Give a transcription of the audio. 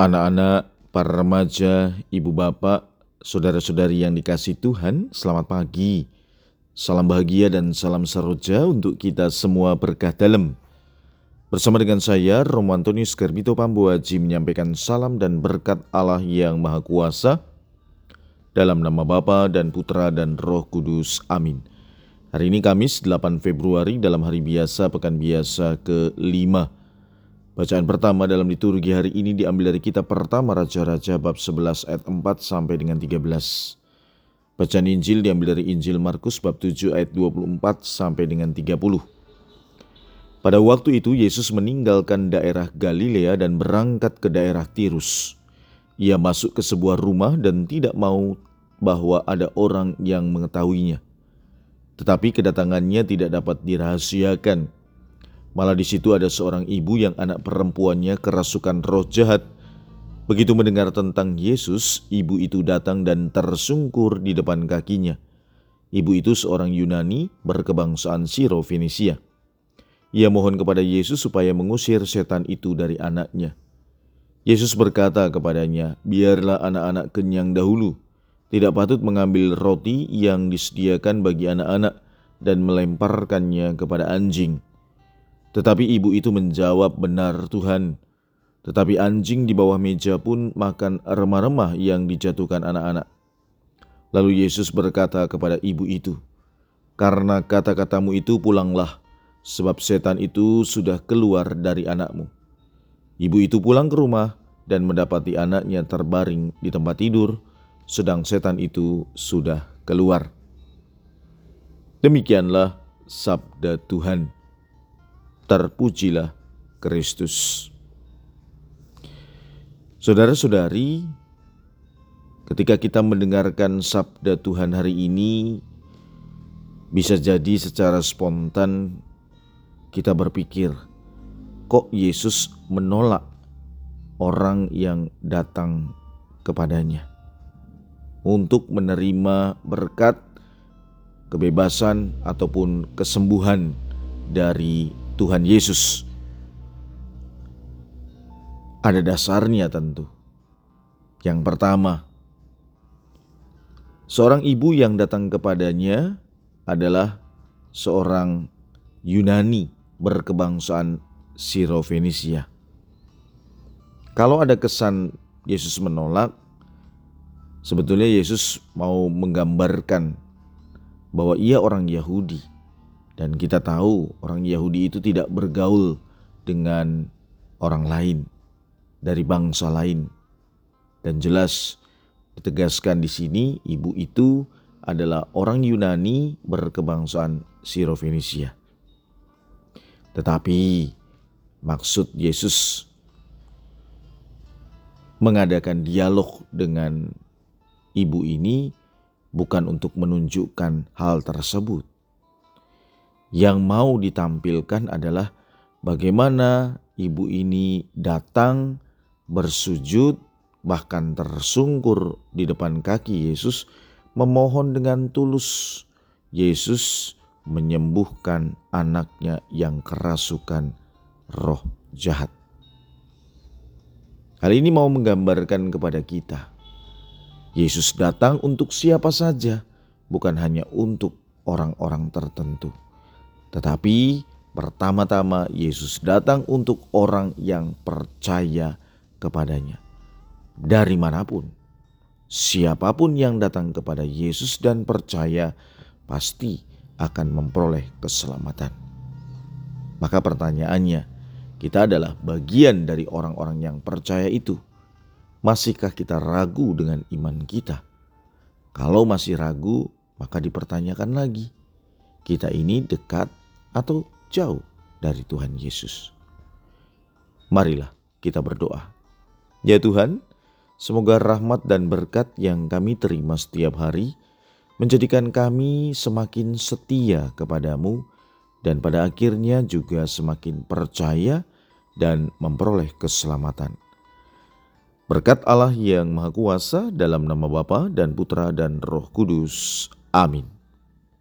Anak-anak, para remaja, ibu bapak, saudara-saudari yang dikasih Tuhan, selamat pagi. Salam bahagia dan salam saroja untuk kita semua berkah dalam. Bersama dengan saya, Romo Antonius Garbito Pambuaji menyampaikan salam dan berkat Allah yang Maha Kuasa dalam nama Bapa dan Putra dan Roh Kudus. Amin. Hari ini Kamis 8 Februari dalam hari biasa pekan biasa ke-5 Bacaan pertama dalam liturgi hari ini diambil dari kitab pertama Raja-Raja bab 11 ayat 4 sampai dengan 13. Bacaan Injil diambil dari Injil Markus bab 7 ayat 24 sampai dengan 30. Pada waktu itu Yesus meninggalkan daerah Galilea dan berangkat ke daerah Tirus. Ia masuk ke sebuah rumah dan tidak mau bahwa ada orang yang mengetahuinya. Tetapi kedatangannya tidak dapat dirahasiakan Malah di situ ada seorang ibu yang anak perempuannya kerasukan roh jahat. Begitu mendengar tentang Yesus, ibu itu datang dan tersungkur di depan kakinya. Ibu itu seorang Yunani berkebangsaan Siro Fenisia. Ia mohon kepada Yesus supaya mengusir setan itu dari anaknya. Yesus berkata kepadanya, "Biarlah anak-anak kenyang dahulu. Tidak patut mengambil roti yang disediakan bagi anak-anak dan melemparkannya kepada anjing." Tetapi ibu itu menjawab, "Benar, Tuhan." Tetapi anjing di bawah meja pun makan remah-remah yang dijatuhkan anak-anak. Lalu Yesus berkata kepada ibu itu, "Karena kata-katamu itu pulanglah, sebab setan itu sudah keluar dari anakmu." Ibu itu pulang ke rumah dan mendapati anaknya terbaring di tempat tidur, sedang setan itu sudah keluar. Demikianlah sabda Tuhan terpujilah Kristus. Saudara-saudari, ketika kita mendengarkan sabda Tuhan hari ini, bisa jadi secara spontan kita berpikir, kok Yesus menolak orang yang datang kepadanya untuk menerima berkat, kebebasan, ataupun kesembuhan dari Tuhan Yesus. Ada dasarnya tentu. Yang pertama, seorang ibu yang datang kepadanya adalah seorang Yunani berkebangsaan Sirofenisia. Kalau ada kesan Yesus menolak, sebetulnya Yesus mau menggambarkan bahwa ia orang Yahudi dan kita tahu orang Yahudi itu tidak bergaul dengan orang lain dari bangsa lain. Dan jelas ditegaskan di sini ibu itu adalah orang Yunani berkebangsaan Sirofenisia. Tetapi maksud Yesus mengadakan dialog dengan ibu ini bukan untuk menunjukkan hal tersebut, yang mau ditampilkan adalah bagaimana ibu ini datang bersujud bahkan tersungkur di depan kaki Yesus memohon dengan tulus Yesus menyembuhkan anaknya yang kerasukan roh jahat. Hal ini mau menggambarkan kepada kita. Yesus datang untuk siapa saja, bukan hanya untuk orang-orang tertentu. Tetapi pertama-tama Yesus datang untuk orang yang percaya kepadanya. Dari mana pun, siapa pun yang datang kepada Yesus dan percaya pasti akan memperoleh keselamatan. Maka pertanyaannya, kita adalah bagian dari orang-orang yang percaya itu. Masihkah kita ragu dengan iman kita? Kalau masih ragu, maka dipertanyakan lagi. Kita ini dekat atau jauh dari Tuhan Yesus. Marilah kita berdoa. Ya Tuhan, semoga rahmat dan berkat yang kami terima setiap hari menjadikan kami semakin setia kepadamu dan pada akhirnya juga semakin percaya dan memperoleh keselamatan. Berkat Allah yang Maha Kuasa dalam nama Bapa dan Putra dan Roh Kudus. Amin.